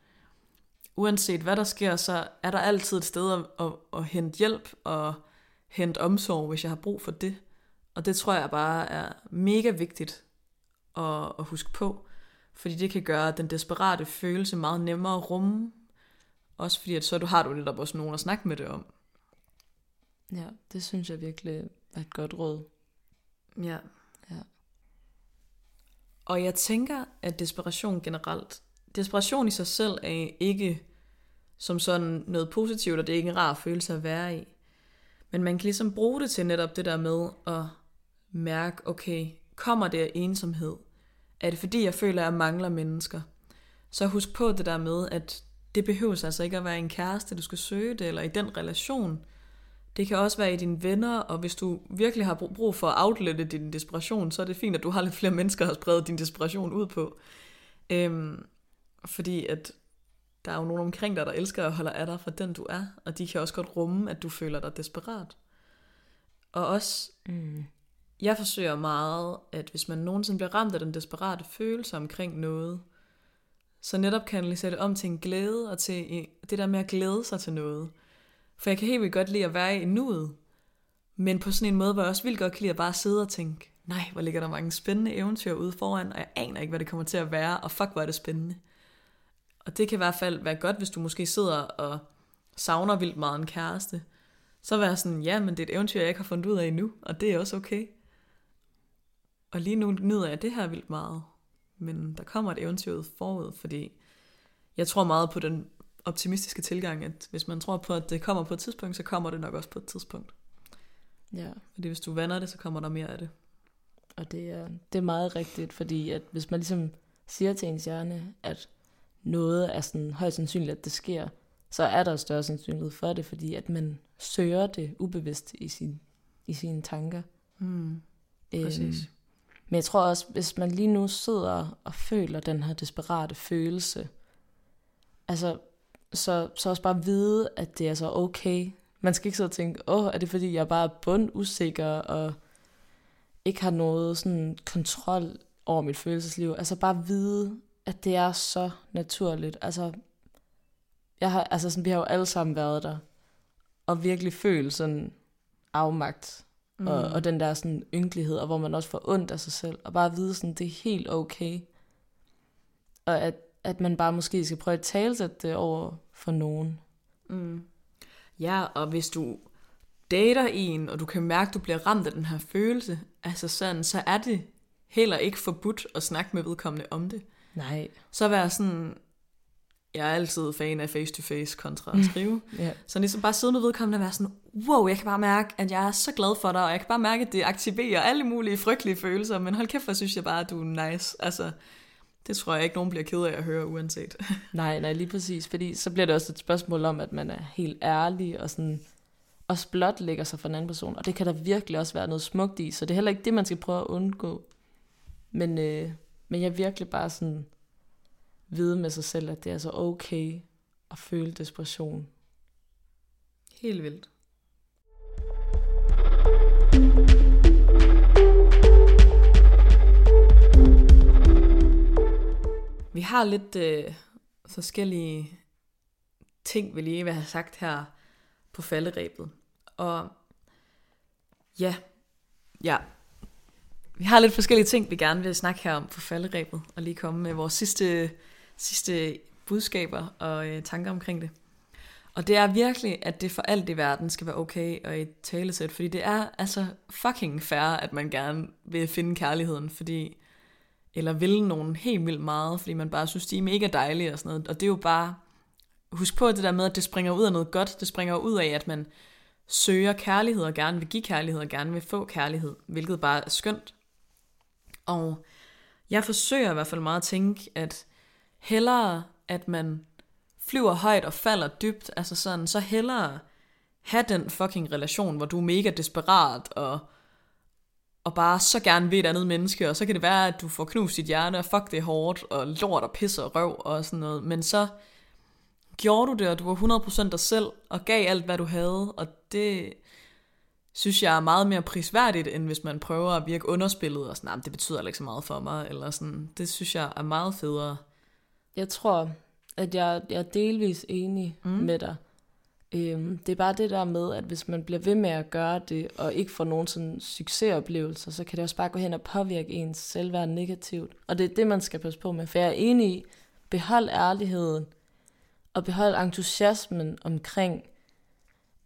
uanset hvad der sker, så er der altid et sted at, at, at hente hjælp og hente omsorg, hvis jeg har brug for det. Og det tror jeg bare er mega vigtigt at, at huske på. Fordi det kan gøre den desperate følelse meget nemmere at rumme. Også fordi, at så du har du netop også nogen at snakke med det om. Ja, det synes jeg virkelig er et godt råd. Ja. Ja. Og jeg tænker, at desperation generelt, desperation i sig selv er ikke som sådan noget positivt, og det er ikke en rar følelse at være i. Men man kan ligesom bruge det til netop det der med at mærke, okay, kommer det af ensomhed? Er det fordi, jeg føler, at jeg mangler mennesker? Så husk på det der med, at det behøver altså ikke at være en kæreste, du skal søge det, eller i den relation. Det kan også være i dine venner, og hvis du virkelig har brug for at outlette din desperation, så er det fint, at du har lidt flere mennesker at sprede din desperation ud på. Øhm, fordi at der er jo nogen omkring dig, der elsker og holder af dig for den du er, og de kan også godt rumme, at du føler dig desperat. Og også, Mm jeg forsøger meget, at hvis man nogensinde bliver ramt af den desperate følelse omkring noget, så netop kan jeg sætte om til en glæde, og til det der med at glæde sig til noget. For jeg kan helt vildt godt lide at være i nuet, men på sådan en måde, hvor jeg også vildt godt kan lide at bare sidde og tænke, nej, hvor ligger der mange spændende eventyr ude foran, og jeg aner ikke, hvad det kommer til at være, og fuck, hvor er det spændende. Og det kan i hvert fald være godt, hvis du måske sidder og savner vildt meget en kæreste. Så være sådan, ja, men det er et eventyr, jeg ikke har fundet ud af endnu, og det er også okay. Og lige nu nyder jeg det her vildt meget. Men der kommer et eventyr ud forud, fordi jeg tror meget på den optimistiske tilgang, at hvis man tror på, at det kommer på et tidspunkt, så kommer det nok også på et tidspunkt. Ja, Fordi hvis du vander det, så kommer der mere af det. og det er, det er meget rigtigt, fordi at hvis man ligesom siger til ens hjerne, at noget er sådan højst sandsynligt, at det sker, så er der større sandsynlighed for det, fordi at man søger det ubevidst i, sin, i sine tanker. Mm. Øhm, Præcis men jeg tror også, hvis man lige nu sidder og føler den her desperate følelse, altså, så, så også bare vide, at det er så okay. Man skal ikke sidde og tænke, åh, er det fordi, jeg bare er bund usikker, og ikke har noget sådan kontrol over mit følelsesliv. Altså bare vide, at det er så naturligt. Altså, jeg har, altså sådan, vi har jo alle sammen været der, og virkelig følt sådan afmagt, mm. og, og den der sådan ynkelighed, og hvor man også får ondt af sig selv, og bare vide sådan, det er helt okay. Og at, at man bare måske skal prøve at talsætte det over for nogen. Mm. Ja, og hvis du dater en, og du kan mærke, at du bliver ramt af den her følelse, altså sådan, så er det heller ikke forbudt at snakke med vedkommende om det. Nej. Så vær sådan, jeg er altid fan af face-to-face kontra at skrive. Ja. Så ligesom bare sidde med vedkommende og være sådan, wow, jeg kan bare mærke, at jeg er så glad for dig, og jeg kan bare mærke, at det aktiverer alle mulige frygtelige følelser, men hold kæft, hvor synes jeg bare, at du er nice. Altså, Det tror jeg ikke, nogen bliver ked af at høre uanset. Nej, nej, lige præcis. Fordi så bliver det også et spørgsmål om, at man er helt ærlig og sådan også blot lægger sig for en anden person. Og det kan der virkelig også være noget smukt i. Så det er heller ikke det, man skal prøve at undgå. Men, øh, men jeg virkelig bare sådan vide med sig selv, at det er så okay at føle desperation. Helt vildt. Vi har lidt øh, forskellige ting, vi lige vil have sagt her på falderæbet. Og ja, ja, vi har lidt forskellige ting, vi gerne vil snakke her om på falderæbet, og lige komme med vores sidste, sidste budskaber og øh, tanker omkring det. Og det er virkelig, at det for alt i verden skal være okay og et talesæt, fordi det er altså fucking fair, at man gerne vil finde kærligheden, fordi eller vil nogen helt vildt meget, fordi man bare synes, de er mega dejlige og sådan noget. Og det er jo bare, husk på det der med, at det springer ud af noget godt. Det springer ud af, at man søger kærlighed og gerne vil give kærlighed og gerne vil få kærlighed, hvilket bare er skønt. Og jeg forsøger i hvert fald meget at tænke, at hellere, at man flyver højt og falder dybt, altså sådan, så hellere have den fucking relation, hvor du er mega desperat og og bare så gerne ved et andet menneske, og så kan det være, at du får knust dit hjerte, og fuck det er hårdt, og lort og pisse og røv og sådan noget, men så gjorde du det, og du var 100% dig selv, og gav alt, hvad du havde, og det synes jeg er meget mere prisværdigt, end hvis man prøver at virke underspillet, og sådan, nah, det betyder ikke så meget for mig, eller sådan, det synes jeg er meget federe. Jeg tror, at jeg, jeg er delvis enig mm. med dig. Øhm, det er bare det der med, at hvis man bliver ved med at gøre det, og ikke får nogen sådan succesoplevelser, så kan det også bare gå hen og påvirke ens selvværd negativt. Og det er det, man skal passe på med. For jeg er enig i, behold ærligheden, og behold entusiasmen omkring,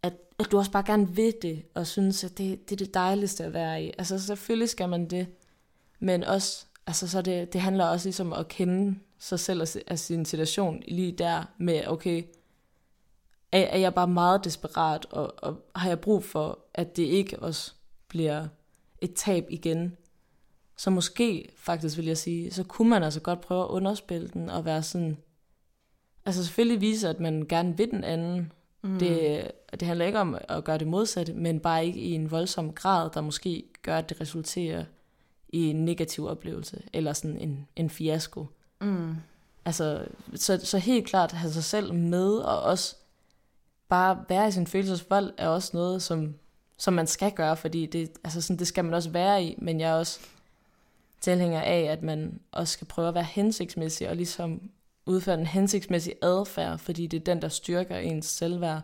at, at du også bare gerne vil det, og synes, at det, det er det dejligste at være i. Altså selvfølgelig skal man det, men også, altså så det, det handler også ligesom om at kende sig selv og, og sin situation lige der med, okay, er, er jeg bare meget desperat, og, og har jeg brug for, at det ikke også bliver et tab igen. Så måske, faktisk vil jeg sige, så kunne man altså godt prøve at underspille den, og være sådan, altså selvfølgelig vise, at man gerne vil den anden. Mm. Det, det handler ikke om at gøre det modsatte, men bare ikke i en voldsom grad, der måske gør, at det resulterer i en negativ oplevelse, eller sådan en, en fiasko. Mm. Altså, så, så helt klart have sig selv med, og også bare være i sin følelsesvold er også noget, som, som man skal gøre, fordi det, altså sådan, det skal man også være i, men jeg er også tilhænger af, at man også skal prøve at være hensigtsmæssig, og ligesom udføre en hensigtsmæssig adfærd, fordi det er den, der styrker ens selvværd.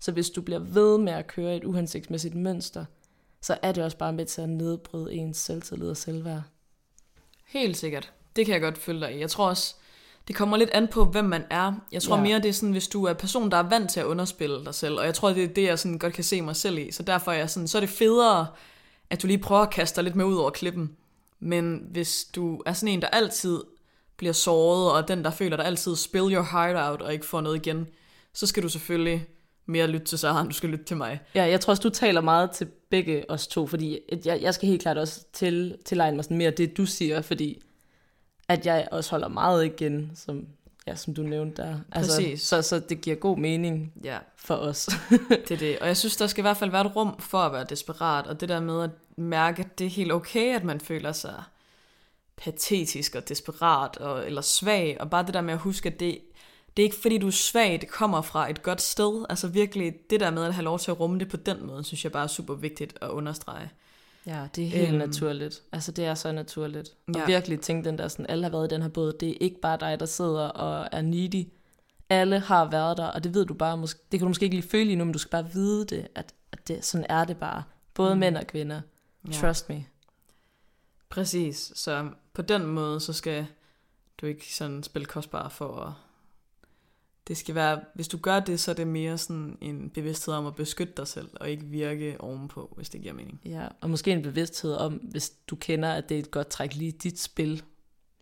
Så hvis du bliver ved med at køre et uhensigtsmæssigt mønster, så er det også bare med til at nedbryde ens selvtillid og selvværd. Helt sikkert. Det kan jeg godt følge dig i. Jeg tror også, det kommer lidt an på, hvem man er. Jeg tror ja. mere, det er sådan, hvis du er person, der er vant til at underspille dig selv, og jeg tror, det er det, jeg sådan godt kan se mig selv i. Så derfor er jeg sådan, så er det federe, at du lige prøver at kaste dig lidt med ud over klippen. Men hvis du er sådan en, der altid bliver såret, og den, der føler, der altid spill your heart out, og ikke får noget igen, så skal du selvfølgelig mere lytte til Sara, end du skal lytte til mig. Ja, jeg tror også, du taler meget til begge os to, fordi jeg, jeg skal helt klart også til, tilegne mig sådan mere det, du siger, fordi at jeg også holder meget igen, som, ja, som du nævnte der. Altså, Præcis. Så, så det giver god mening ja. for os. det er det. Og jeg synes, der skal i hvert fald være et rum for at være desperat, og det der med at mærke, at det er helt okay, at man føler sig patetisk og desperat og, eller svag, og bare det der med at huske, at det, det er ikke fordi, du er svag, det kommer fra et godt sted. Altså virkelig, det der med at have lov til at rumme det på den måde, synes jeg bare er super vigtigt at understrege. Ja, det er helt øhm, naturligt. Altså, det er så naturligt. Ja. Og virkelig tænke den der, sådan, alle har været i den her båd. Det er ikke bare dig, der sidder og er needy. Alle har været der, og det ved du bare, måske, det kan du måske ikke lige føle endnu, men du skal bare vide det, at, at det, sådan er det bare. Både mm. mænd og kvinder. Ja. Trust me. Præcis, så på den måde, så skal du ikke sådan spille kostbar for at det skal være, hvis du gør det, så er det mere sådan en bevidsthed om at beskytte dig selv, og ikke virke ovenpå, hvis det giver mening. Ja, og måske en bevidsthed om, hvis du kender, at det er et godt træk lige dit spil,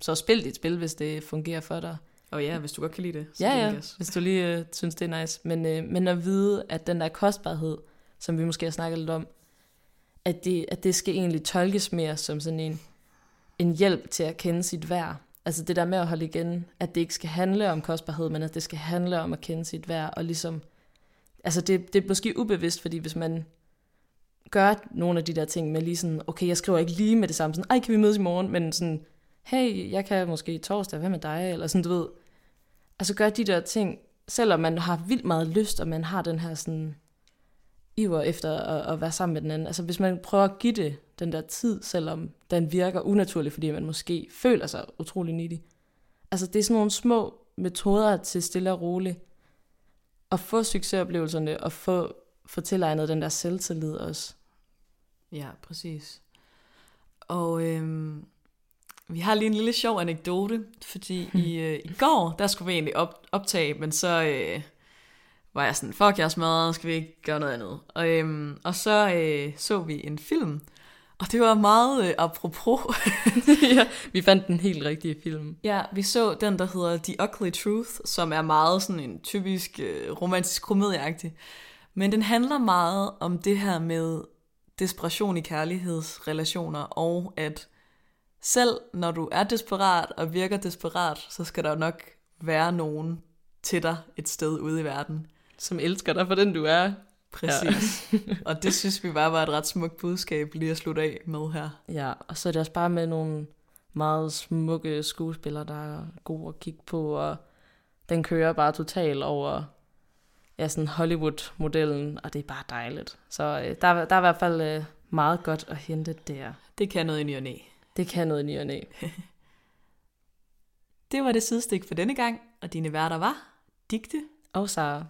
så spil dit spil, hvis det fungerer for dig. Og ja, hvis du godt kan lide det. Så ja, ja, hvis du lige uh, synes, det er nice. Men, uh, men at vide, at den der kostbarhed, som vi måske har snakket lidt om, at det, at det skal egentlig tolkes mere som sådan en, en hjælp til at kende sit værd. Altså det der med at holde igen, at det ikke skal handle om kostbarhed, men at det skal handle om at kende sit værd, og ligesom, altså det, det er måske ubevidst, fordi hvis man gør nogle af de der ting med lige sådan, okay, jeg skriver ikke lige med det samme, sådan, ej, kan vi mødes i morgen, men sådan, hey, jeg kan måske torsdag, hvad med dig, eller sådan, du ved. Altså gør de der ting, selvom man har vildt meget lyst, og man har den her sådan iver efter at, at være sammen med den anden. Altså hvis man prøver at give det den der tid, selvom den virker unaturlig, fordi man måske føler sig utrolig needy. Altså det er sådan nogle små metoder til stille og roligt at få succesoplevelserne og få, få tilegnet den der selvtillid også. Ja, præcis. Og øhm, vi har lige en lille sjov anekdote, fordi i, øh, i går, der skulle vi egentlig op, optage, men så øh, var jeg sådan, fuck, jeg er smadret, skal vi ikke gøre noget andet? Og, øhm, og så øh, så vi en film, og det var meget øh, apropos. ja, vi fandt den helt rigtige film. Ja, vi så den, der hedder The Ugly Truth, som er meget sådan en typisk øh, romantisk komedieagtig. Men den handler meget om det her med desperation i kærlighedsrelationer, og at selv når du er desperat og virker desperat, så skal der nok være nogen til dig et sted ude i verden. Som elsker dig for den, du er. Præcis. Ja. og det synes vi bare var et ret smukt budskab lige at slutte af med her. Ja, og så er det også bare med nogle meget smukke skuespillere, der er gode at kigge på, og den kører bare totalt over ja, sådan Hollywood-modellen, og det er bare dejligt. Så øh, der, der er i hvert fald øh, meget godt at hente der. Det kan noget i ny og næ. Det kan noget i ny og næ. det var det sidestik for denne gang, og dine værter var Digte og Sara.